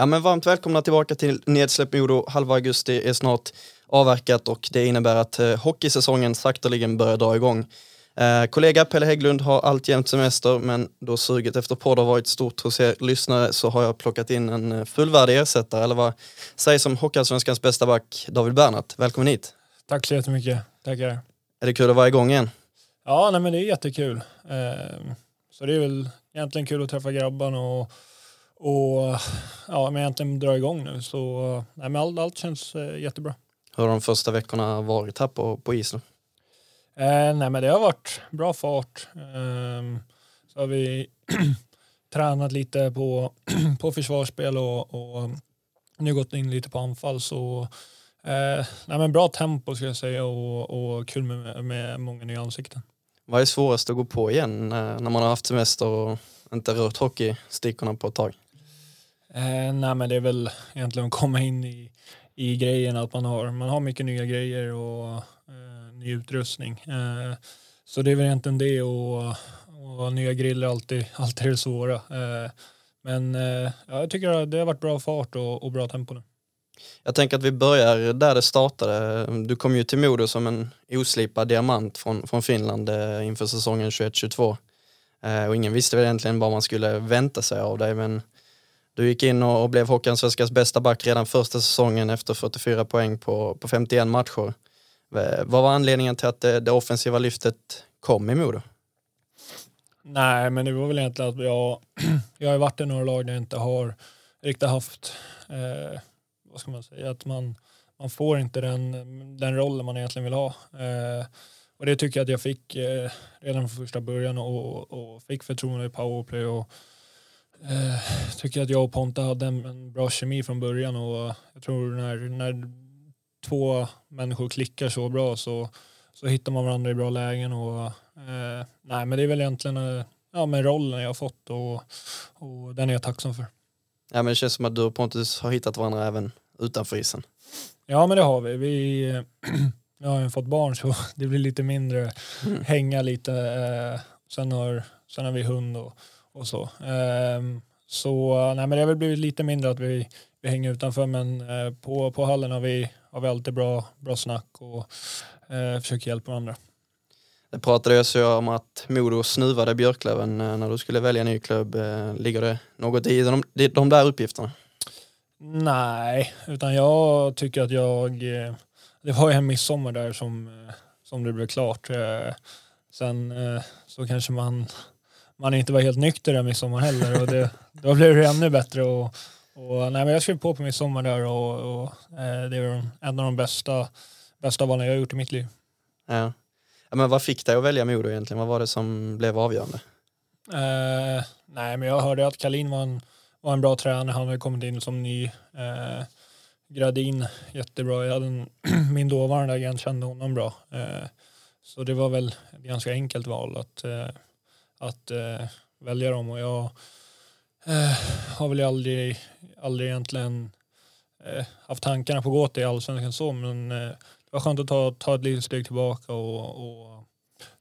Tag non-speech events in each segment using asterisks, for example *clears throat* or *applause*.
Ja, men varmt välkomna tillbaka till Nedsläpp Modo. Halva augusti är snart avverkat och det innebär att eh, hockeysäsongen sakteligen börjar dra igång. Eh, kollega Pelle Hägglund har alltjämt semester men då suget efter podd har varit stort hos er lyssnare så har jag plockat in en eh, fullvärdig ersättare eller vad sägs som Hockeyallsvenskans bästa back David Bernhardt. Välkommen hit! Tack så jättemycket. Tackar. Är det kul att vara igång igen? Ja, nej, men det är jättekul. Eh, så det är väl egentligen kul att träffa grabbarna och, och ja, men egentligen dra igång nu. Så nej, men allt, allt känns eh, jättebra. Hur har de första veckorna varit här på, på is? Då? Eh, nej, men det har varit bra fart. Eh, så har vi *clears throat* tränat lite på, *clears throat* på försvarsspel och, och nu gått in lite på anfall. Så eh, nej, men bra tempo ska jag säga och, och kul med, med många nya ansikten. Vad är svårast att gå på igen när, när man har haft semester och inte rört hockeystickorna på ett tag? Eh, nej men det är väl egentligen att komma in i, i grejen att man har, man har mycket nya grejer och eh, ny utrustning. Eh, så det är väl egentligen det och, och nya griller alltid, *laughs* alltid är det svåra. Eh, men eh, ja, jag tycker att det har varit bra fart och, och bra tempo nu. Jag tänker att vi börjar där det startade. Du kom ju till Modo som en oslipad diamant från, från Finland eh, inför säsongen 21-22. Eh, och ingen visste väl egentligen vad man skulle vänta sig av dig men du gick in och, och blev Hockeyallsvenskans bästa back redan första säsongen efter 44 poäng på, på 51 matcher. Eh, vad var anledningen till att det, det offensiva lyftet kom i Modo? Nej, men det var väl egentligen att jag, *clears throat* jag har varit i några lag där jag inte har riktigt haft, eh, vad ska man säga, att man, man får inte den, den rollen man egentligen vill ha. Eh, och det tycker jag att jag fick eh, redan från första början och, och fick förtroende i powerplay och eh, tycker att jag och Ponta hade en, en, bra kemi från början och jag tror när, när två människor klickar så bra så, så hittar man varandra i bra lägen och eh, nej men det är väl egentligen eh, ja, med rollen jag har fått och, och den är jag tacksam för. Ja men det känns som att du och Pontus har hittat varandra även utanför isen. Ja men det har vi. Vi *clears throat* jag har ju fått barn så *laughs* det blir lite mindre mm. hänga lite. Eh, sen, har, sen har vi hund och, och så. Eh, så nej, men det har väl blivit lite mindre att vi, vi hänger utanför men eh, på, på hallen har vi, har vi alltid bra, bra snack och eh, försöker hjälpa varandra. Det pratades ju om att Modo snuvade Björklöven eh, när du skulle välja ny klubb. Eh, ligger det något i de, de där uppgifterna? Nej, utan jag tycker att jag det var ju en midsommar där som, som det blev klart. Sen så kanske man, man inte var helt nykter den midsommar heller och det, då blev det ännu bättre. Och, och, nej, men jag skrev på på midsommar där och, och det var en av de bästa, bästa valen jag har gjort i mitt liv. Ja. ja. men vad fick dig att välja Modo egentligen? Vad var det som blev avgörande? Eh, nej, men jag hörde att Kalin var en, var en bra tränare. Han hade kommit in som ny. Eh, Gradin jättebra. Jag hade en, *clears throat* min dåvarande agent kände honom bra. Eh, så det var väl ett ganska enkelt val att, eh, att eh, välja dem och jag eh, har väl aldrig, aldrig egentligen eh, haft tankarna på att gå till allsvenskan så men eh, det var skönt att ta, ta ett litet steg tillbaka och, och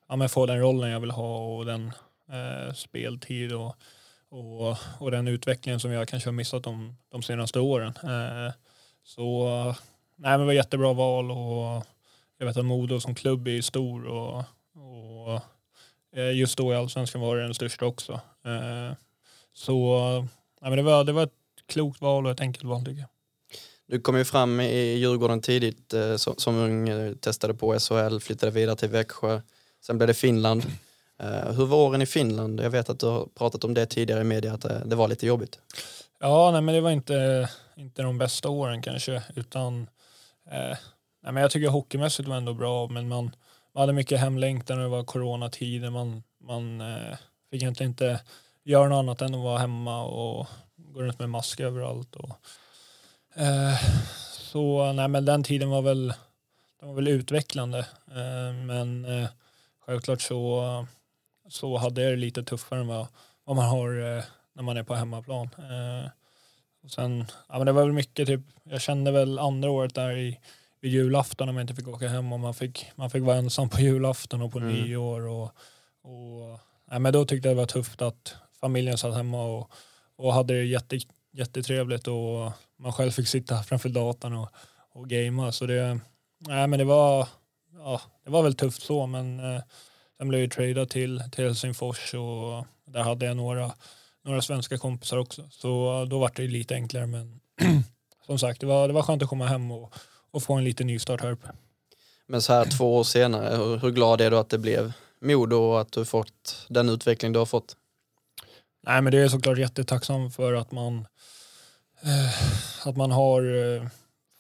ja, men få den rollen jag vill ha och den eh, speltid och, och, och den utvecklingen som jag kanske har missat de, de senaste åren. Eh, så nej, men det var jättebra val och jag vet att Modo som klubb är stor och, och just då i allsvenskan var det den största också. Eh, så men det, var, det var ett klokt val och ett enkelt val tycker jag. Du kom ju fram i Djurgården tidigt eh, som, ung, testade på SHL, flyttade vidare till Växjö. Sen blev det Finland. hur var åren i Finland? Jag vet att du har pratat om det tidigare i media, att det var lite jobbigt. Ja, nej, men det var inte, inte de bästa åren kanske, utan eh, nej, men jag tycker hockeymässigt var ändå bra, men man, man hade mycket hemlängtan och det var coronatider. Man, man eh, fick egentligen inte göra något annat än att vara hemma och gå runt med mask överallt. Och, eh, så nej, men den tiden var väl, den var väl utvecklande. Eh, men eh, självklart så, så hade jag det lite tuffare än vad, vad man har eh, när man är på hemmaplan. Eh, och sen, ja, men det var väl mycket typ, jag kände väl andra året där i vid julafton om jag inte fick åka hem och man fick, man fick vara ensam på julafton och på mm. nyår. Och, och, nej, men då tyckte jag det var tufft att familjen satt hemma och, och hade det jätte, jättetrevligt och man själv fick sitta framför datorn och, och gamea. Så det, nej, men det, var, ja, det var väl tufft så men eh, sen blev jag tradad till, till Helsingfors och där hade jag några, några svenska kompisar också. Så då var det lite enklare men *clears throat* som sagt det var, det var skönt att komma hem och, och få en liten nystart här uppe. Men så här två år senare, hur, hur glad är du att det blev Modo och att du fått den utveckling du har fått? Nej men det är såklart jättetacksam för att man eh, att man har eh,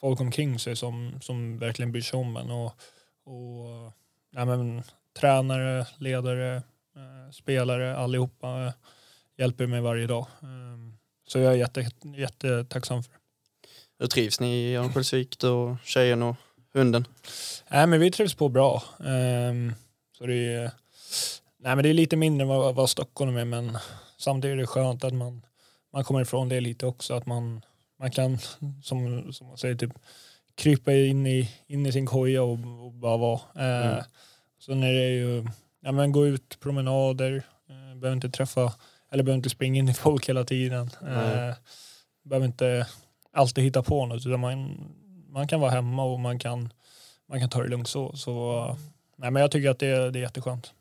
folk omkring sig som, som verkligen bryr sig om en och, och nej, men, tränare, ledare, eh, spelare, allihopa eh, hjälper mig varje dag. Eh, så jag är jätte, jättetacksam för det. Hur trivs ni i Örnsköldsvik, och tjejen och hunden? Nej, men vi trivs på bra. Um, så det är, nej, men det är lite mindre än vad, vad Stockholm är, men samtidigt är det skönt att man, man kommer ifrån det lite också. Att man, man kan, som, som man säger, typ krypa in i, in i sin koja och, och bara vara. Uh, mm. Sen är det ju, ja men gå ut promenader, uh, behöver inte träffa, eller behöver inte springa in i folk hela tiden. Uh, behöver inte alltid hitta på något utan man, man kan vara hemma och man kan, man kan ta det lugnt så. så nej, men jag tycker att det, det är jätteskönt.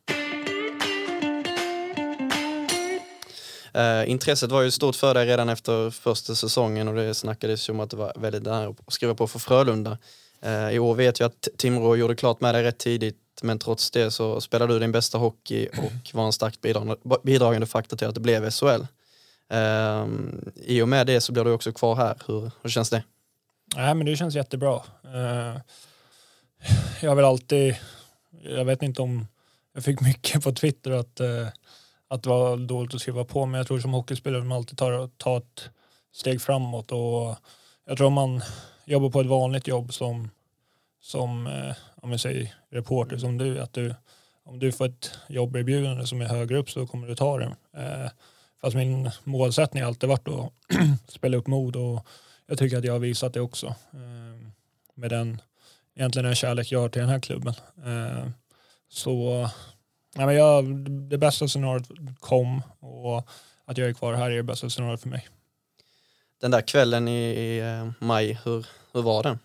Uh, intresset var ju stort för dig redan efter första säsongen och det snackades ju om att det var väldigt nära att skriva på för Frölunda. Uh, I år vet jag att Timrå gjorde klart med dig rätt tidigt men trots det så spelade du din bästa hockey och var en starkt bidragande, bidragande faktor till att det blev SHL. Um, I och med det så blir du också kvar här. Hur, hur känns det? Nej, men det känns jättebra. Uh, jag har väl alltid, jag vet inte om jag fick mycket på Twitter att, uh, att det var dåligt att skriva på, men jag tror som hockeyspelare man alltid tar, tar ett steg framåt och jag tror om man jobbar på ett vanligt jobb som, som uh, om jag säger reporter som du, att du om du får ett jobberbjudande som är högre upp så kommer du ta det. Uh, Fast min målsättning har alltid varit att *clears throat* spela upp mod och jag tycker att jag har visat det också. Eh, med den, egentligen den kärlek jag har till den här klubben. Eh, så ja, men jag, det bästa scenariot kom och att jag är kvar här är det bästa scenariot för mig. Den där kvällen i, i eh, maj, hur, hur var den?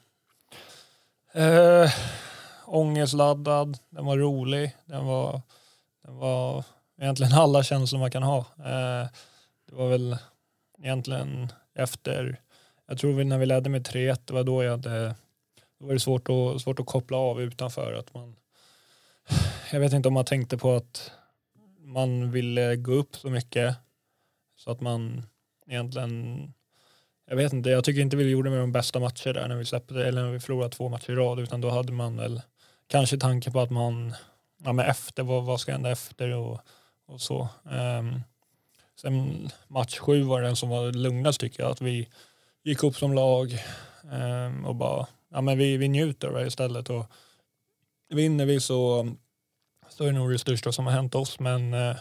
Eh, ångestladdad, den var rolig, den var, den var egentligen alla känslor man kan ha. Eh, det var väl egentligen efter, jag tror när vi ledde med 3-1, det var då jag hade, då var det svårt att, svårt att koppla av utanför. Att man, jag vet inte om man tänkte på att man ville gå upp så mycket så att man egentligen jag vet inte, jag tycker inte vi gjorde med de bästa matcher där när vi släppte eller när vi förlorade två matcher i rad utan då hade man väl kanske tanke på att man ja, men efter, vad, vad ska hända efter och och så. Um, sen match sju var den som var lugnast tycker jag, att vi gick upp som lag um, och bara, ja men vi, vi njuter det istället och vinner vi så, så är det nog det största som har hänt oss men uh,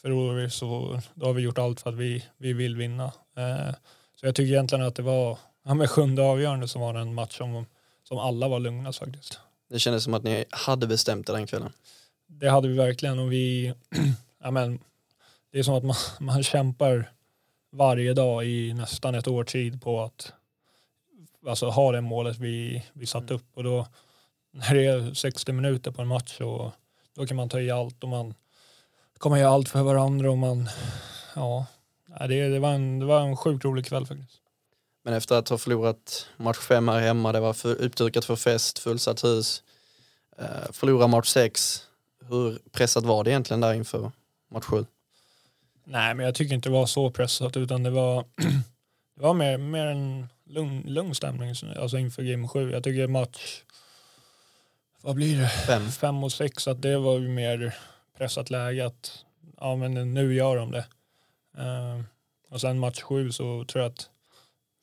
förlorar vi så då har vi gjort allt för att vi, vi vill vinna. Uh, så jag tycker egentligen att det var ja, med sjunde avgörande som var en match som, som alla var lugna faktiskt. Det kändes som att ni hade bestämt det den kvällen. Det hade vi verkligen och vi ja, men, det är som att man, *laughs* man kämpar varje dag i nästan ett år tid på att alltså, ha det målet vi, vi satt upp. Och då när det är 60 minuter på en match så då kan man ta i allt och man kommer göra allt för varandra och man ja, det, det, var en, det var en sjukt rolig kväll faktiskt. Men efter att ha förlorat match fem här hemma, det var för, uppdukat för fest, fullsatt hus, eh, förlora match sex, hur pressat var det egentligen där inför match 7? Nej, men jag tycker inte det var så pressat utan det var, *clears throat* det var mer, mer en lugn, lugn stämning alltså inför game 7. Jag tycker match, vad blir det? Fem. Fem och sex, att det var ju mer pressat läge att ja men nu gör de det. Eh, och sen match sju så tror jag att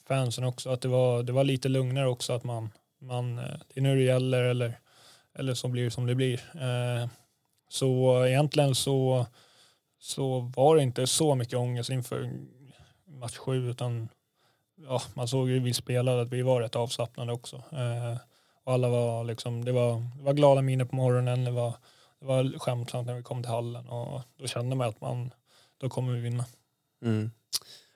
fansen också, att det var, det var lite lugnare också att man, man eh, det är nu det gäller eller, eller så blir det som det blir. Eh, så egentligen så, så var det inte så mycket ångest inför match sju utan ja, man såg ju vi spelade att vi var rätt avslappnade också. Eh, och alla var liksom, det var, det var glada miner på morgonen, det var, det var skämtsamt när vi kom till hallen och då kände man att man, då kommer vi vinna. Mm.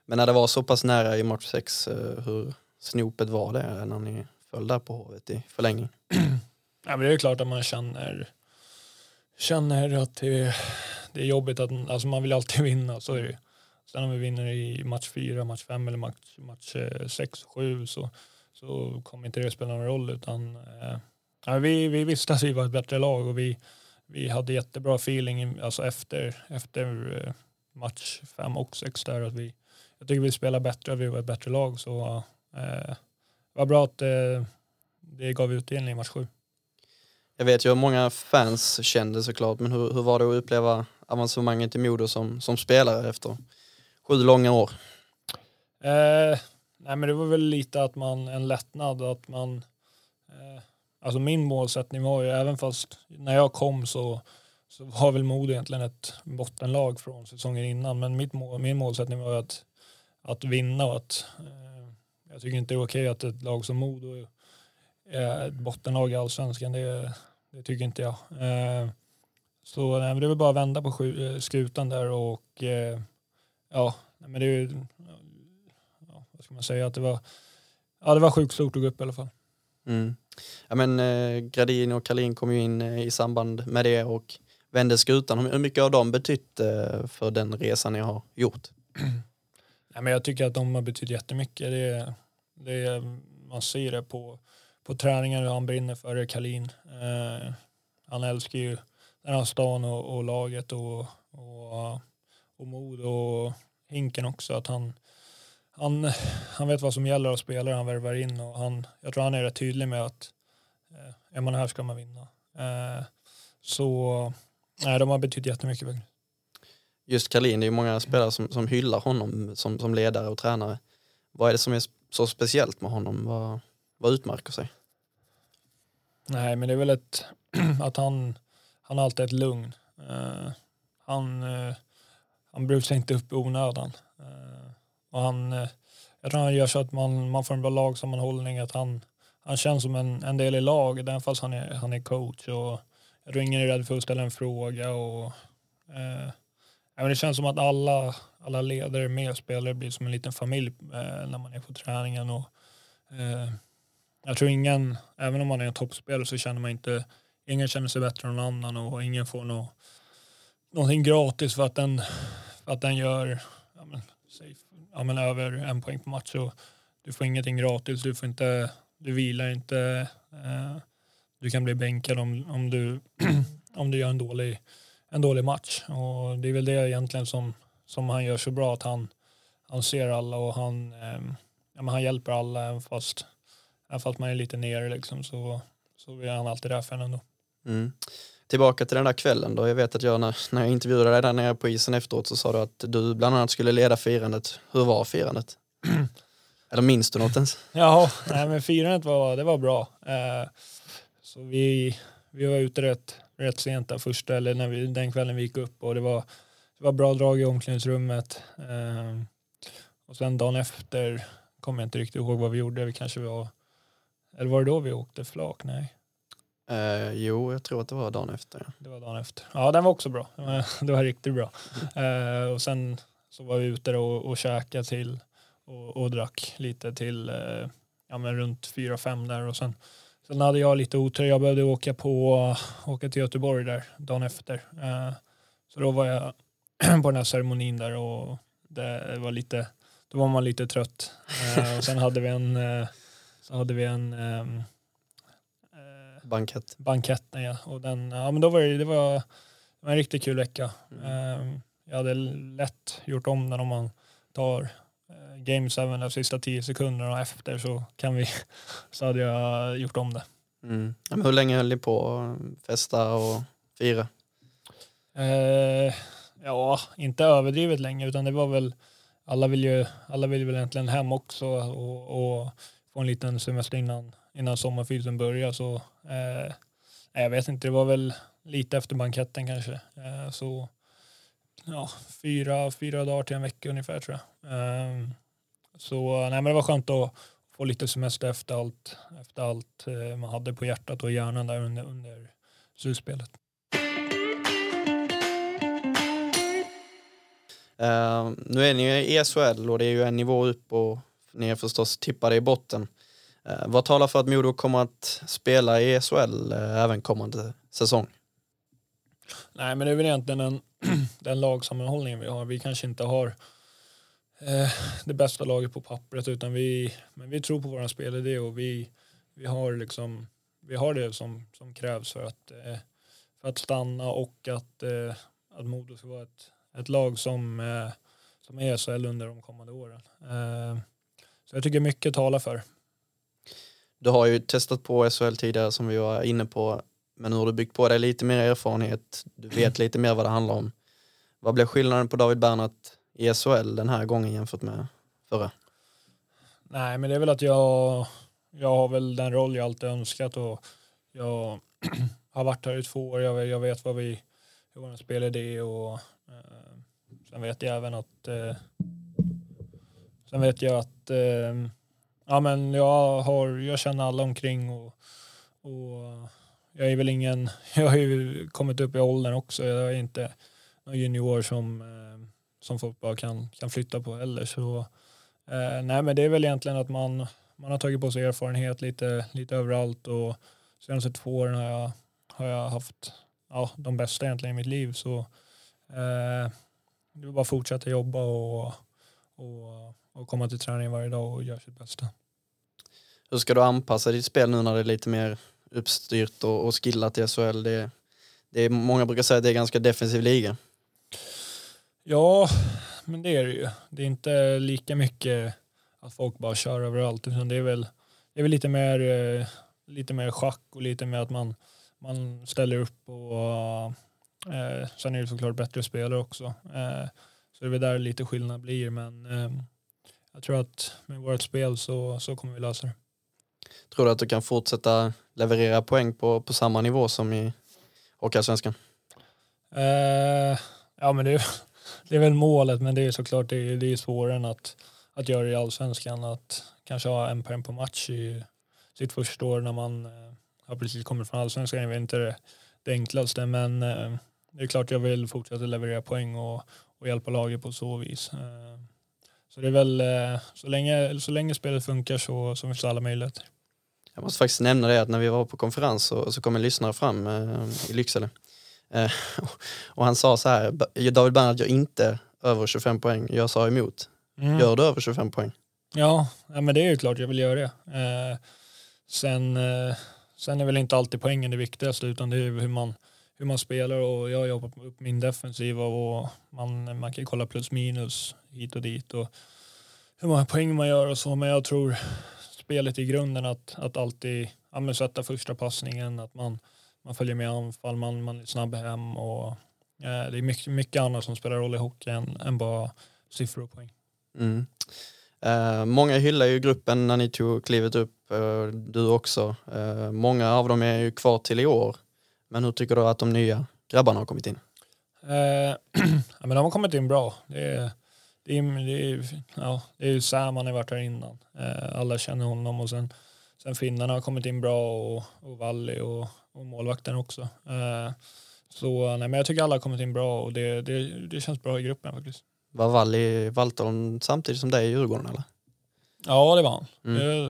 Men när det var så pass nära i match 6, eh, hur snopet var det när ni föll där på Hovet i förlängning? *clears throat* ja, men det är klart att man känner, känner att det, det är jobbigt att alltså man vill alltid *laughs* vinna, så är det Sen om vi vinner i match 4, match 5 eller match, match eh, 6, 7 så, så kommer inte det spela någon roll utan eh, vi, vi visste att vi var ett bättre lag och vi, vi hade jättebra feeling alltså efter, efter eh, match 5 och 6 där att vi, jag tycker vi spelar bättre, vi var ett bättre lag så eh, det var bra att eh, det gav utdelning i match 7. Jag vet ju hur många fans kände såklart, men hur, hur var det att uppleva avancemanget i Modo som, som spelare efter sju långa år? Eh, nej men det var väl lite att man, en lättnad att man, eh, alltså min målsättning var ju även fast när jag kom så, så var väl Modo egentligen ett bottenlag från säsongen innan men mitt mål, min målsättning var att, att vinna och att eh, jag tycker inte det är okej att ett lag som Modo är ett bottenlag i allsvenskan, det, det tycker inte jag. Eh, så nej, det var bara att vända på eh, skutan där och eh, ja, men det är ju, ja, vad ska man säga, att det var, ja, det var sjukt stort att gå upp i alla fall. Mm. Ja, men, eh, Gradin och Kalin kom ju in eh, i samband med det och vände skutan. Hur mycket har de betytt eh, för den resan ni har gjort? *clears throat* Ja, men jag tycker att de har betytt jättemycket. Det, det, man ser det på, på träningen hur han brinner för det, Kalin. Eh, han älskar ju den här stan och, och laget och, och och mod och Hinken också. Att han, han, han vet vad som gäller och spelar han värvar in och han, jag tror han är rätt tydlig med att eh, är man här ska man vinna. Eh, så nej, de har betytt jättemycket. Just Kalin, det är ju många spelare som, som hyllar honom som, som ledare och tränare. Vad är det som är så speciellt med honom? Vad, vad utmärker sig? Nej, men det är väl ett, *clears throat* att han, han har alltid ett lugn. Uh, han, uh, han brusar inte upp i onödan. Eh, och han, jag tror han gör så att man, man får en bra lagsammanhållning, att han, han känns som en, en del i laget, även fast han är, han är coach. Och jag tror ingen är rädd för att ställa en fråga. Och, eh, det känns som att alla, alla ledare med spelare blir som en liten familj eh, när man är på träningen. Och, eh, jag tror ingen, även om man är en toppspelare så känner man inte, ingen känner sig bättre än någon annan och ingen får något, någonting gratis för att den att den gör ja, men, säg, ja, men, över en poäng på match. Och du får ingenting gratis, du, får inte, du vilar inte. Eh, du kan bli bänkad om, om, du, *clears throat* om du gör en dålig, en dålig match. Och det är väl det egentligen som, som han gör så bra, att han, han ser alla och han, eh, ja, men han hjälper alla även fast, även fast man är lite nere liksom, så, så är han alltid där för en ändå. Mm tillbaka till den där kvällen då. Jag vet att jag när, när jag intervjuade dig där nere på isen efteråt så sa du att du bland annat skulle leda firandet. Hur var firandet? *clears throat* Eller minns du något ens? ja, nej, men firandet var, det var bra. Eh, så vi, vi var ute rätt, rätt sent där första, eller när vi, den kvällen vi gick upp och det var, det var bra drag i omklädningsrummet. Eh, och sen dagen efter kommer jag inte riktigt ihåg vad vi gjorde. Vi kanske var, eller var det då vi åkte flak? Nej. Eh, jo, jag tror att det var dagen efter. Ja. Det var dagen efter. Ja, den var också bra. *laughs* Det var riktigt bra. Eh, och sen så var vi ute och, och käkade till och, och drack lite till eh, ja, men runt fyra fem där och sen, sen hade jag lite otur. Jag behövde åka, på, åka till Göteborg där dagen efter. Eh, så då var jag *clears throat* på den här ceremonin där och det var lite, då var man lite trött. Eh, och sen hade vi en, eh, så hade vi en ehm, Bankett. Banketten ja. Och den, ja men då var det, det var, det var en riktigt kul vecka. Mm. Ehm, jag hade lätt gjort om den om man tar eh, Game 7 de sista tio sekunderna efter så kan vi *laughs* så hade jag gjort om det. Mm. Men hur länge höll ni på att festa och fira? Eh, ja, inte överdrivet länge utan det var väl alla vill ju alla vill väl egentligen hem också och, och få en liten semester innan, innan sommarfylsen börjar så eh, jag vet inte, det var väl lite efter banketten kanske. Eh, så ja, fyra, fyra dagar till en vecka ungefär tror jag. Eh, så nej, men det var skönt att få lite semester efter allt, efter allt eh, man hade på hjärtat och hjärnan där under, under slutspelet. Uh, nu är ni ju i SHL och det är ju en nivå upp och ni är förstås tippade i botten. Eh, vad talar för att Modo kommer att spela i SHL eh, även kommande säsong? Nej, men det är väl egentligen den, *clears throat* den lagsammanhållningen vi har. Vi kanske inte har eh, det bästa laget på pappret utan vi, men vi tror på våra spelidé och vi, vi har liksom vi har det som, som krävs för att, eh, för att stanna och att, eh, att Modo ska vara ett, ett lag som, eh, som är SHL under de kommande åren. Eh, så jag tycker mycket talar för. Du har ju testat på SHL tidigare som vi var inne på men nu har du byggt på dig lite mer erfarenhet, du vet lite mer vad det handlar om. Vad blev skillnaden på David Bernhardt i SHL den här gången jämfört med förra? Nej, men det är väl att jag, jag har väl den roll jag alltid önskat och jag *clears throat* har varit här i två år. Jag, jag vet vad vi, hur vår spelidé och eh, sen vet jag även att eh, sen vet jag att eh, ja, men jag, har, jag känner alla omkring och, och jag är väl ingen, *laughs* jag har ju kommit upp i åldern också. Jag är inte någon junior som, eh, som folk bara kan, kan flytta på heller. Så, eh, nej men det är väl egentligen att man, man har tagit på sig erfarenhet lite, lite överallt och senaste två åren har jag, har jag haft ja, de bästa egentligen i mitt liv. Så eh, det är bara att fortsätta jobba och, och, och komma till träning varje dag och göra sitt bästa. Hur ska du anpassa ditt spel nu när det är lite mer uppstyrt och, och skillat i SHL. Det, det är, många brukar säga att det är ganska defensiv liga. Ja, men det är det ju. Det är inte lika mycket att folk bara kör överallt utan det är väl, det är väl lite, mer, eh, lite mer schack och lite mer att man, man ställer upp och eh, sen är det såklart bättre spelare också. Eh, så det är väl där lite skillnad blir men eh, jag tror att med vårt spel så, så kommer vi lösa det. Tror du att du kan fortsätta leverera poäng på, på samma nivå som i Hockeyallsvenskan? Uh, ja men det är, *laughs* det är väl målet men det är såklart det är, det är svårare än att, att göra i allsvenskan. Att kanske ha en poäng på match i sitt första år när man har precis kommit från allsvenskan är inte det, det enklaste men uh, det är klart jag vill fortsätta leverera poäng och, och hjälpa laget på så vis. Så det är väl så länge, så länge spelet funkar så, så finns det alla möjligheter. Jag måste faktiskt nämna det att när vi var på konferens så, så kom en lyssnare fram eh, i Lycksele. Eh, *laughs* och han sa så här, David Bernhard gör inte över 25 poäng, jag sa emot. Mm. Gör du över 25 poäng? Ja, ja, men det är ju klart jag vill göra det. Eh, sen, eh, sen är väl inte alltid poängen det viktigaste utan det är hur man, hur man spelar och jag har jobbat upp min defensiva och man, man kan kolla plus minus hit och dit och hur många poäng man gör och så men jag tror spelet i grunden att, att alltid ja, sätta första passningen, att man, man följer med anfall, man, man är snabb hem och eh, det är mycket, mycket annat som spelar roll i hockey än, än bara siffror och poäng. Mm. Eh, många hyllar ju gruppen när ni tog klivet upp, eh, du också. Eh, många av dem är ju kvar till i år. Men hur tycker du att de nya grabbarna har kommit in? *clears throat* ja, men de har kommit in bra. Det är, det är, det är, ja, det är ju Sam, han har varit här innan. Eh, alla känner honom och sen, sen finnarna har kommit in bra och, och Valli och, och målvakten också. Eh, så nej, men jag tycker alla har kommit in bra och det, det, det känns bra i gruppen faktiskt. Var Valli Valton samtidigt som dig i Djurgården eller? Ja, det var han. Mm.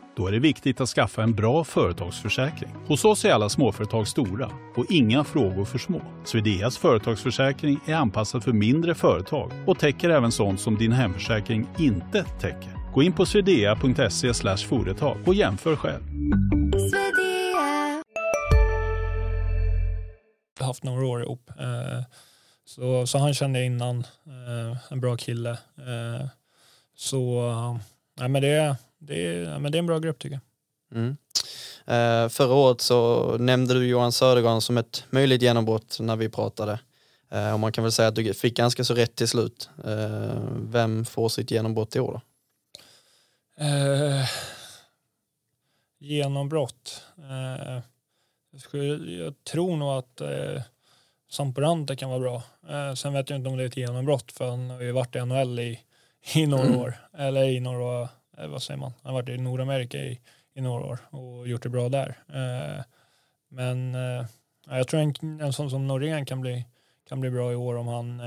Då är det viktigt att skaffa en bra företagsförsäkring. Hos oss är alla småföretag stora och inga frågor för små. Swedeas företagsförsäkring är anpassad för mindre företag och täcker även sånt som din hemförsäkring inte täcker. Gå in på swedea.se företag och jämför själv. Jag har haft några år ihop. Eh, så, så han kände jag innan, eh, en bra kille. Eh, så nej, men det, det, ja, men det är en bra grupp tycker jag. Mm. Eh, förra året så nämnde du Johan Södergran som ett möjligt genombrott när vi pratade. Eh, och man kan väl säga att du fick ganska så rätt till slut. Eh, vem får sitt genombrott i år då? Eh, genombrott? Eh, jag, skulle, jag tror nog att eh, Samporanta kan vara bra. Eh, sen vet jag inte om det är ett genombrott för han har ju varit i NHL i, i några mm. år. Eller i några, Eh, vad säger man, han har varit i Nordamerika i, i några år och gjort det bra där. Eh, men eh, jag tror en, en sån som Norén kan bli, kan bli bra i år om han,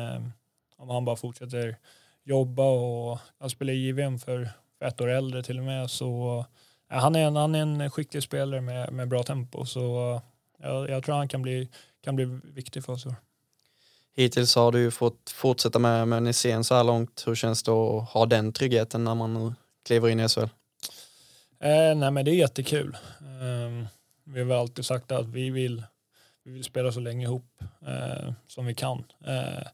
om han bara fortsätter jobba och han spelar i JVM för, för ett år äldre till och med. Så han, är en, han är en skicklig spelare med, med bra tempo så jag, jag tror han kan bli, kan bli viktig för oss. Hittills har du ju fått fortsätta med, med Nisén så här långt. Hur känns det att ha den tryggheten när man nu kliver in i SHL? Eh, nej men det är jättekul. Eh, vi har väl alltid sagt att vi vill, vi vill spela så länge ihop eh, som vi kan. Eh,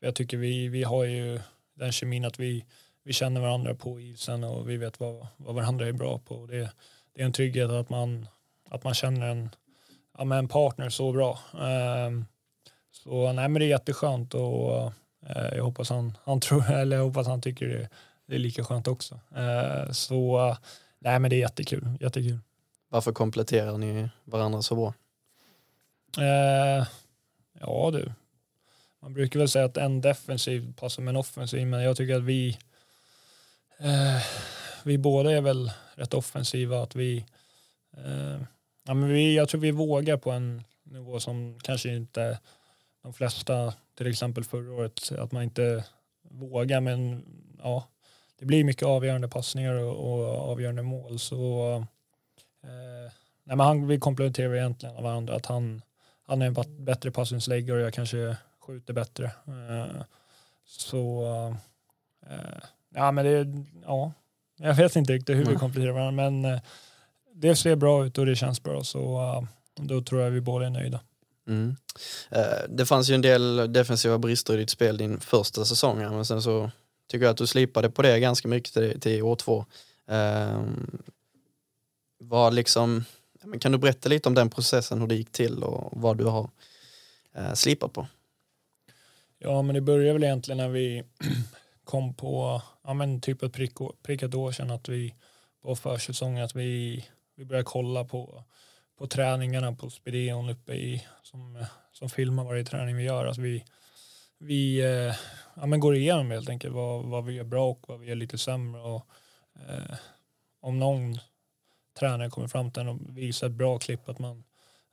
jag tycker vi, vi har ju den kemin att vi, vi känner varandra på isen och vi vet vad, vad varandra är bra på. Det, det är en trygghet att man, att man känner en, ja, med en partner så bra. Ehm, så nej, men det är jätteskönt och eh, jag hoppas han, han tror, *laughs* eller jag hoppas han tycker det, det är lika skönt också. Uh, så nej, men det är jättekul, jättekul. Varför kompletterar ni varandra så bra? ja du, man brukar väl säga att en defensiv passar med en offensiv, men jag tycker att vi vi båda är väl rätt offensiva, att vi Ja, men vi, jag tror vi vågar på en nivå som kanske inte de flesta, till exempel förra året, att man inte vågar. Men ja, det blir mycket avgörande passningar och, och avgörande mål. Så eh, nej, men han, vi kompletterar egentligen varandra. Att han, han är en bättre passningsläggare och jag kanske skjuter bättre. Eh, så eh, ja, men det, ja, jag vet inte riktigt hur vi kompletterar varandra, men eh, det ser bra ut och det känns bra så uh, då tror jag vi båda är nöjda. Mm. Uh, det fanns ju en del defensiva brister i ditt spel din första säsong men sen så tycker jag att du slipade på det ganska mycket till, till år två. Eh, vad liksom, kan du berätta lite om den processen, hur det gick till och vad du har eh, slipat på? Ja, men det började väl egentligen när vi *clears throat* kom på, ja men typ ett prick, prick ett år sedan att vi på försäsongen att vi vi började kolla på, på träningarna på Spideon uppe i, som, som filmar varje träning vi gör. Alltså vi vi eh, ja, men går igenom helt enkelt vad, vad vi gör bra och vad vi gör lite sämre. Och, eh, om någon tränare kommer fram till en och visar ett bra klipp att, man,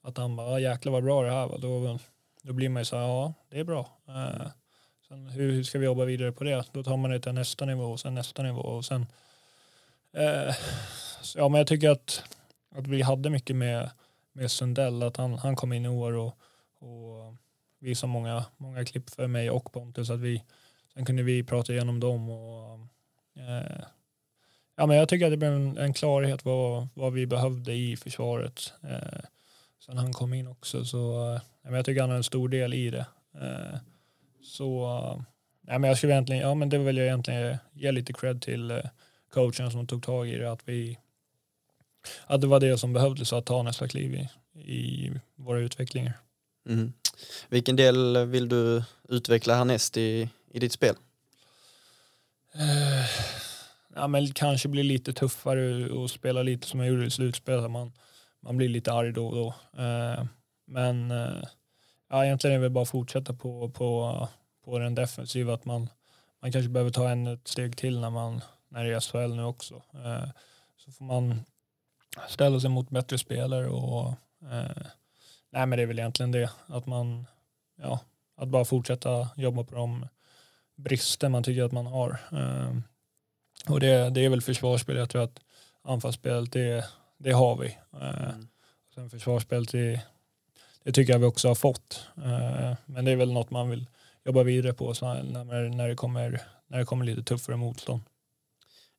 att han bara, ah, jäklar vad bra det här var, då, då blir man ju så här, ja det är bra. Eh, sen hur, hur, ska vi jobba vidare på det? Då tar man det till nästa nivå och sen nästa nivå och sen eh, så, ja men jag tycker att att vi hade mycket med, med Sundell, att han, han kom in i år och, och visade många, många klipp för mig och Pontus. Att vi, sen kunde vi prata igenom dem. Och, eh, ja, men jag tycker att det blev en, en klarhet vad, vad vi behövde i försvaret. Eh, sen han kom in också. Så eh, jag tycker han har en stor del i det. Eh, så eh, ja, men jag skulle egentligen, ja men det vill jag egentligen ge lite cred till eh, coachen som tog tag i det. Att vi, att det var det som behövdes att ta nästa kliv i, i våra utvecklingar. Mm. Vilken del vill du utveckla härnäst i, i ditt spel? Uh, ja, men kanske bli lite tuffare och spela lite som jag gjorde i slutspelet. Man, man blir lite arg då och då. Uh, men uh, ja, egentligen är det väl bara att fortsätta på, på, på den defensiva. Att man, man kanske behöver ta en ett steg till när, man, när det är SHL nu också. så får man ställa sig mot bättre spelare och eh, nej men det är väl egentligen det. Att man ja att bara fortsätta jobba på de brister man tycker att man har. Eh, och det, det är väl försvarsspel. Jag tror att anfallsspelet det, det har vi. Eh, mm. sen det, det tycker jag vi också har fått. Eh, men det är väl något man vill jobba vidare på när, när, det kommer, när det kommer lite tuffare motstånd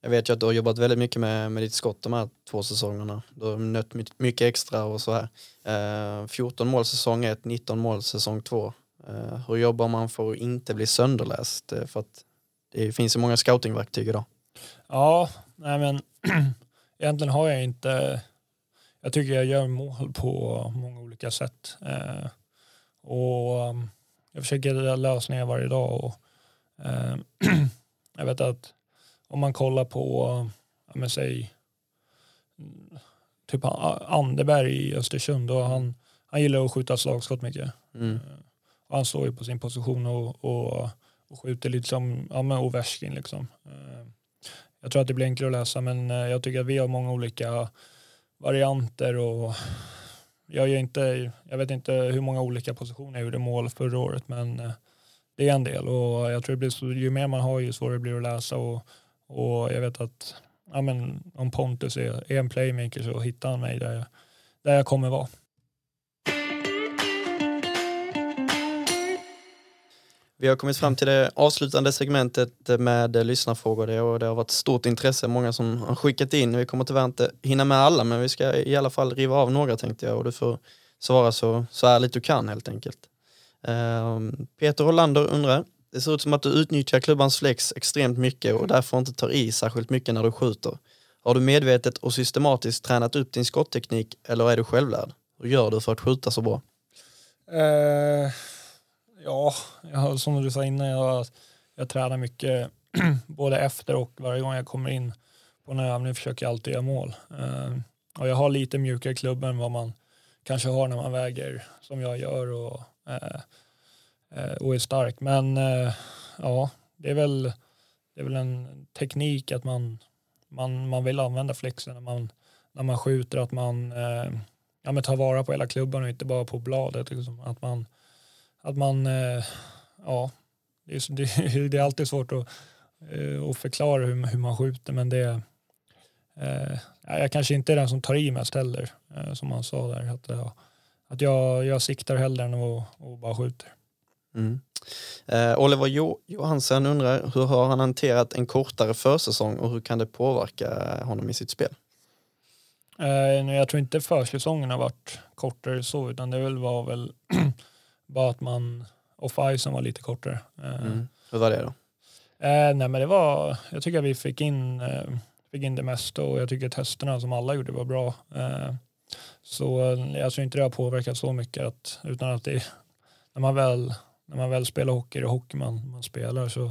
jag vet ju att du har jobbat väldigt mycket med, med ditt skott de här två säsongerna. Du har nött mycket extra och så här. Eh, 14 mål säsong 1, 19 mål säsong 2. Eh, hur jobbar man för att inte bli sönderläst? Eh, för att det finns ju många scoutingverktyg idag. Ja, nej men *clears throat* egentligen har jag inte, jag tycker jag gör mål på många olika sätt. Eh, och um, jag försöker hitta lösningar varje dag. Och, eh, *clears throat* jag vet att om man kollar på, men säg, typ Anderberg i Östersund, och han, han gillar att skjuta slagskott mycket. Mm. Eh, och han står ju på sin position och, och, och skjuter lite som ja, men Ovechkin. Liksom. Eh, jag tror att det blir enklare att läsa men eh, jag tycker att vi har många olika varianter och jag, gör inte, jag vet inte hur många olika positioner jag gjorde mål förra året men det är en del och jag tror så, ju mer man har ju svårare blir det att läsa och, och jag vet att ja, men om Pontus är, är en playmaker så hittar han mig där jag, där jag kommer vara. Vi har kommit fram till det avslutande segmentet med lyssnarfrågor och det har varit stort intresse, många som har skickat in. Vi kommer tyvärr inte hinna med alla men vi ska i alla fall riva av några tänkte jag och du får svara så, så ärligt du kan helt enkelt. Ehm, Peter Hollander undrar, det ser ut som att du utnyttjar klubbans flex extremt mycket och därför inte tar i särskilt mycket när du skjuter. Har du medvetet och systematiskt tränat upp din skottteknik eller är du självlärd? Hur gör du för att skjuta så bra? Uh Ja, jag, som du sa innan, jag, jag tränar mycket *clears throat* både efter och varje gång jag kommer in på en övning försöker jag alltid göra mål. Uh, och jag har lite mjukare klubb än vad man kanske har när man väger som jag gör och, uh, uh, Eh, och är stark. Men eh, ja, det är, väl, det är väl en teknik att man, man, man vill använda flexen när man, när man skjuter, att man eh, ja, men tar vara på hela klubban och inte bara på bladet. Liksom. Att man att man, ja, det är, *laughs* det, det är alltid svårt att, att förklara hur, hur man skjuter men det jag kanske inte är den som tar i mest heller, som man sa där. Att, att jag, jag siktar hellre än att att bara skjuter. Mm. Eh, Oliver jo Johansen undrar, hur har han hanterat en kortare försäsong och hur kan det påverka honom i sitt spel? Eh, jag tror inte försäsongen har varit kortare så, utan det var väl *clears throat* Bara att man off-icen var lite kortare. Eh, mm. Hur var det då? Eh, nej men det var, jag tycker att vi fick in, eh, fick in det mesta och jag tycker testerna som alla gjorde var bra. Eh, så jag tror inte det har påverkat så mycket att, utan att det, när man väl, när man väl spelar hockey, det är hockey man, man spelar så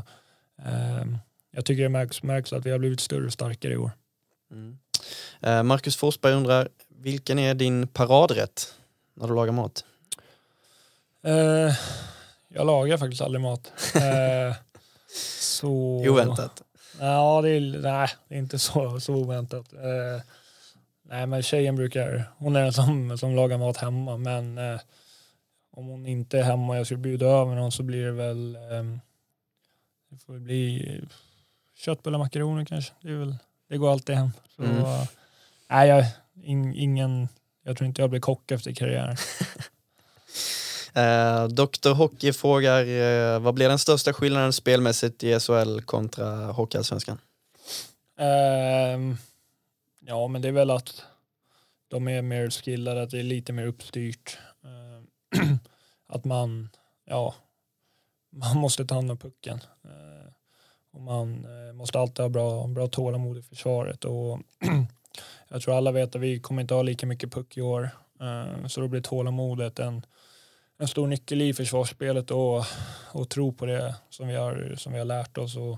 eh, jag tycker det märks, märks att vi har blivit större och starkare i år. Mm. Eh, Marcus Forsberg undrar, vilken är din paradrätt när du lagar mat? Eh, jag lagar faktiskt aldrig mat. *laughs* Eh, så... Oväntat? Ja, det är, nej, det är inte så, så oväntat. Eh, nej, men tjejen brukar, hon är den som, som lagar mat hemma, men om hon inte är hemma och jag skulle bjuda över någon så blir det väl, eh, det får bli köttbullar, makaroner kanske. Det, är väl, det går alltid hem. Så, mm. nej, jag, in, ingen, jag tror inte jag blir kock efter karriären. *laughs* Eh, Dr Hockey frågar, eh, vad blir den största skillnaden spelmässigt i SHL kontra Hockeyallsvenskan? Eh, ja, men det är väl att de är mer skillade, att det är lite mer uppstyrt. Eh, *clears throat* att man, ja, man måste ta hand om pucken. Eh, och man eh, måste alltid ha bra, bra tålamod i försvaret. Och *clears throat* jag tror alla vet att vi kommer inte ha lika mycket puck i år. Eh, så då blir tålamodet en en stor nyckel i försvarsspelet och, och tro på det som vi har, som vi har lärt oss och,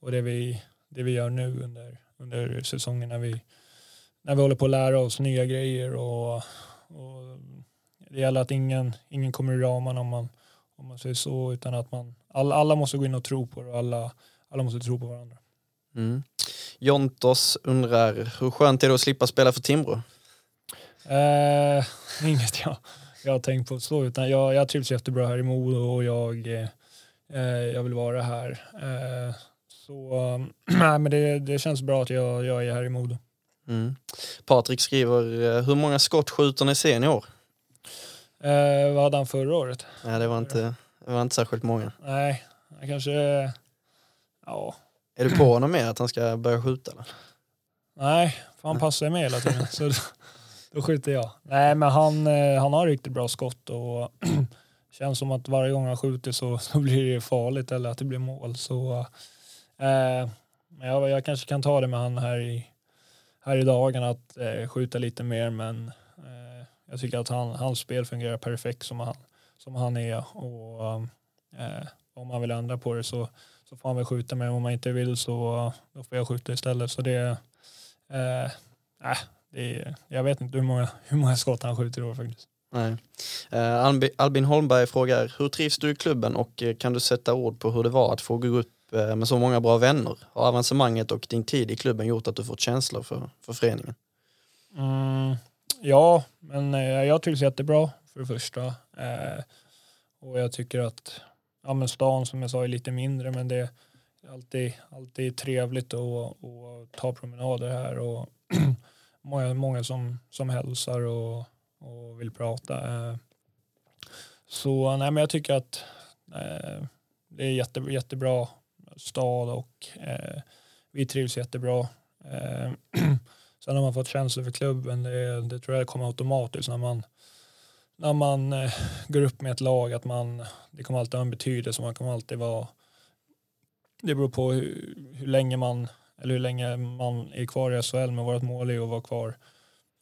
och det, vi, det vi gör nu under, under säsongen när vi, när vi håller på att lära oss nya grejer och, och det gäller att ingen, ingen kommer i ramarna om man, om man säger så utan att man, alla, alla måste gå in och tro på det och alla, alla måste tro på varandra. Mm. Jontos undrar, hur skönt är det att slippa spela för Timbro? Eh, *laughs* inget jag jag har tänkt på så, utan jag, jag trivs jättebra här i Modo och jag, eh, jag vill vara här. Eh, så *clears throat* nej, men det, det känns bra att jag, jag är här i Modo. Mm. Patrik skriver, eh, hur många skott skjuter ni sen i år? Eh, vad hade han förra året? Nej, det var inte, det var inte särskilt många. Nej, kanske, ja. Är du på honom med att han ska börja skjuta? Eller? Nej, för han passar mig hela tiden. Så *laughs* då skjuter jag. Nej, men han, eh, han har riktigt bra skott och *clears throat* känns som att varje gång han skjuter så, *laughs* så blir det farligt eller att det blir mål. Så eh, jag, jag kanske kan ta det med han här i, här i dagen att eh, skjuta lite mer men jag tycker att han, hans spel fungerar perfekt som han, som han är och eh, om man vill ändra på det så, så får han väl skjuta med om man inte vill så då får jag skjuta istället. Så det, eh, äh, det är, jag vet inte hur många, hur många skott han skjuter i år faktiskt. Nej. Eh, Albin Holmberg frågar, hur trivs du i klubben och eh, kan du sätta ord på hur det var att få gå upp eh, med så många bra vänner? Har avancemanget och din tid i klubben gjort att du fått känslor för, för föreningen? Mm, ja, men eh, jag trivs jättebra för det första. Eh, och jag tycker att ja, men stan som jag sa är lite mindre men det är alltid, alltid trevligt att, att ta promenader här och *clears throat* många, många som, som hälsar och, och vill prata. Eh, så nej, men jag tycker att eh, det är jätte, jättebra stad och eh, vi trivs jättebra. Eh, *clears throat* sen har man fått känslor för klubben, det, det tror jag kommer automatiskt när man när man eh, går upp med ett lag att man, det kommer alltid ha en betydelse, man kommer alltid vara, det beror på hur, hur länge man, eller hur länge man är kvar i SHL, men vårt mål är att vara kvar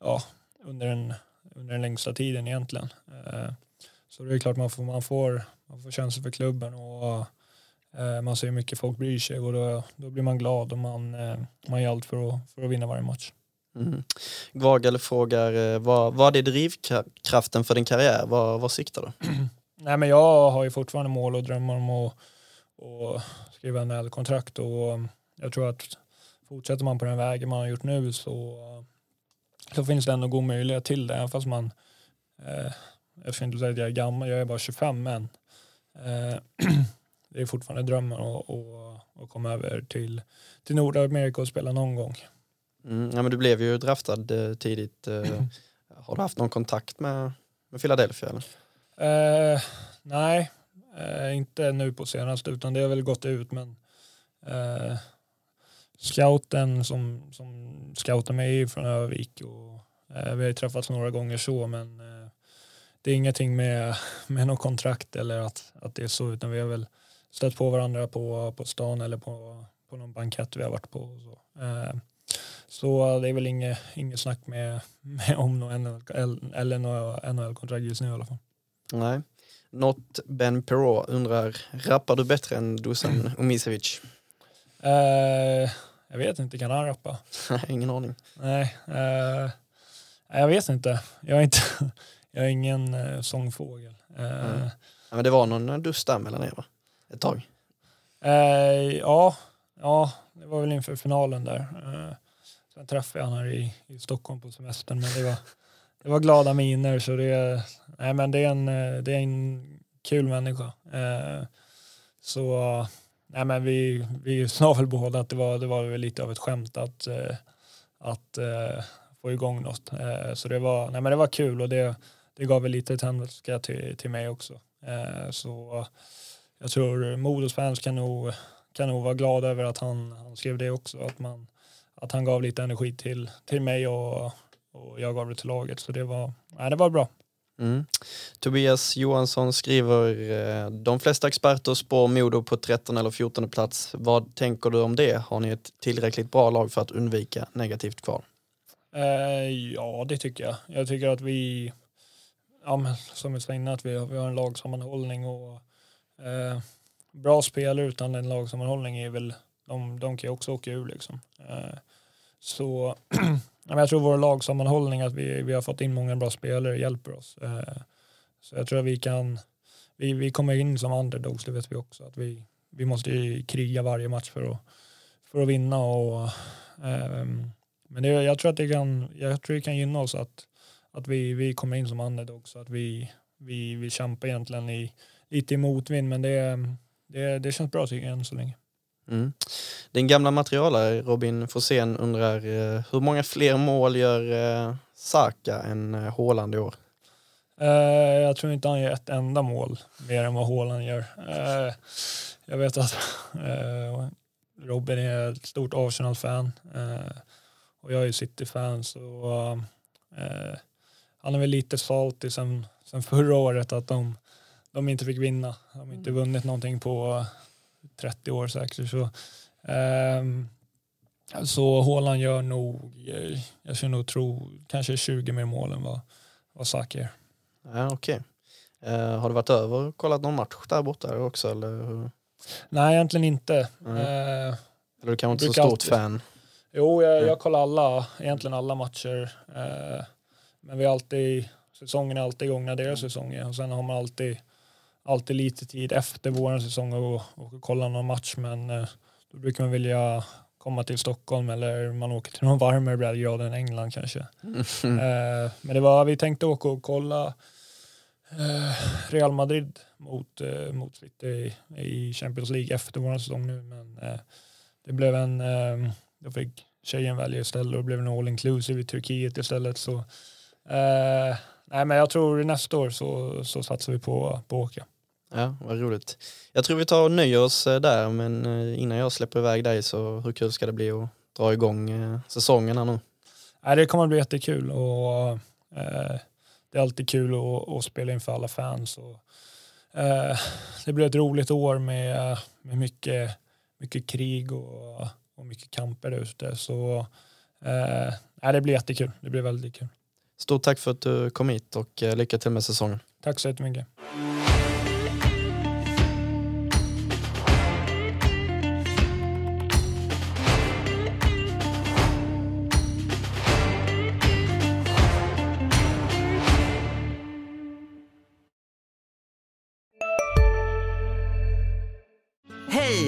ja, under, den, under den längsta tiden egentligen. Eh, så det är klart man får, man får, man får känslor för klubben och eh, man ser hur mycket folk bryr sig och då, då blir man glad och man, eh, man gör allt för att, för att vinna varje match. Mm. Gvagel frågar, eh, vad, vad är drivkraften för din karriär? Vad, vad siktar du? *clears throat* Nej, men jag har ju fortfarande mål och drömmar om att, och skriva NHL-kontrakt och jag tror att fortsätter man på den vägen man har gjort nu så, så finns det ändå god möjlighet till det, även fast man eh, jag ska inte säga att jag är gammal, jag är bara 25 men eh, *clears throat* det är fortfarande drömmen att, att komma över till, till Nordamerika och spela någon gång. Mm, ja, men du blev ju draftad eh, tidigt. Eh, mm. Har du haft någon kontakt med, med Philadelphia? Eller? Eh, nej, eh, inte nu på senaste utan det har väl gått ut men eh, scouten som, som scoutar mig från Övik och eh, vi har träffats några gånger så men det är ingenting med, *laughs* med något kontrakt eller att, att det är så utan vi har väl stött på varandra på, på stan eller på, på någon bankett vi har varit på. Och så. Så det är väl inget, inget snack med, med om någon NHL, eller några NHL-kontrakt just nu i alla fall. Nej. Något Ben Perrault undrar, rappar du bättre än Dusan *clears throat* Omisevic? Uh, jag vet inte, kan han rappa? *laughs* ingen aning. Nej, uh, jag vet inte. Jag är, inte, *laughs* jag är ingen uh, sångfågel. Uh, ja, men det var någon dust där mellan er va? Ett tag? ja, ja, det var väl inför finalen där. Sen träffade jag honom i, i Stockholm på semestern men det var, det var glada miner så det, nej, men det, är, en, eh, det är en kul människa. Eh, så nej, men vi, vi *laughs* sa väl båda att det var, det var väl lite av ett skämt att, eh, att eh, få igång något. Eh, så det var, nej, men det var kul och det, det gav väl lite tändvätska till, till mig också. Eh, så jag tror Modos fans kan nog, kan nog vara glada över att han, han skrev det också. Att man, att han gav lite energi till, till mig och, och jag gav det till laget. Så det var, nej, det var bra. Mm. Tobias Johansson skriver, eh, de flesta experter spår Modo på 13 eller 14 plats. Vad tänker du om det? Har ni ett tillräckligt bra lag för att undvika negativt kval? Eh, ja, det tycker jag. Jag tycker att vi, ja, men, som vi sa innan, att vi, har, vi har en lagsammanhållning och eh, bra spelare utan en lagsammanhållning är väl, de, de kan ju också åka ur liksom. Eh, så *clears throat* jag tror vår lagsammanhållning, att vi, vi har fått in många bra spelare, hjälper oss. Eh, så jag tror att vi kan, vi, vi kommer in som underdogs, det vet vi också. Att vi, vi måste kriga varje match för att, för att vinna. Och, ehm, men det, jag tror att det kan, jag tror det kan gynna oss att, att vi, vi kommer in som underdogs. Att vi, vi, vi kämpar egentligen i, lite i motvind, men det, det, det känns bra tycker jag än så länge. Mm. Din gamla materialare Robin Forsén undrar eh, hur många fler mål gör eh, Saka än eh, Håland i år? Uh, jag tror inte han gör ett enda mål mer än vad Håland gör. Uh, jag vet att uh, Robin är ett stort Arsenal-fan eh, och jag är City-fan så eh, han är väl lite salty sen, sen förra året att de, de inte fick vinna. De har inte vunnit någonting på 30 år säkert. Så, eh, så Håland gör nog, eh, jag skulle nog tro, kanske 20 mer mål än vad, vad Saki gör. Ja, Okej. Okay. Uh, har du varit över och kollat någon match där borta också? Eller? Nej, egentligen inte. Mm. Eller du kanske inte så stort alltid. fan? Jo, jag, jag kollar alla, egentligen alla matcher. Uh, men vi alltid, säsongen är alltid igång när deras säsong är och sen har man alltid, alltid lite tid efter vår säsong och, och kolla någon match men då brukar man vilja komma till Stockholm eller man åker till någon varmare breddgrad än England kanske. Mm. Eh, men det var, vi tänkte åka och kolla eh, Real Madrid mot, eh, mot City i, Champions League efter vår säsong nu men eh, det blev en, eh, då fick tjejen välja istället och det blev en all inclusive i Turkiet istället så eh, nej men jag tror nästa år så, så satsar vi på, på att åka. Ja, vad roligt. Jag tror vi tar och nöjer oss eh, där, men eh, innan jag släpper iväg dig så hur kul ska det bli att dra igång eh, säsongen här nu? Ja, det kommer att bli jättekul och eh, det är alltid kul att, att, spela inför alla fans. Och, eh, det blir ett roligt år med, med mycket, mycket krig och, och mycket kamper där ute. Så eh, det blir jättekul. Det blir väldigt kul. Stort tack för att du kom hit och lycka till med säsongen. Tack så jättemycket.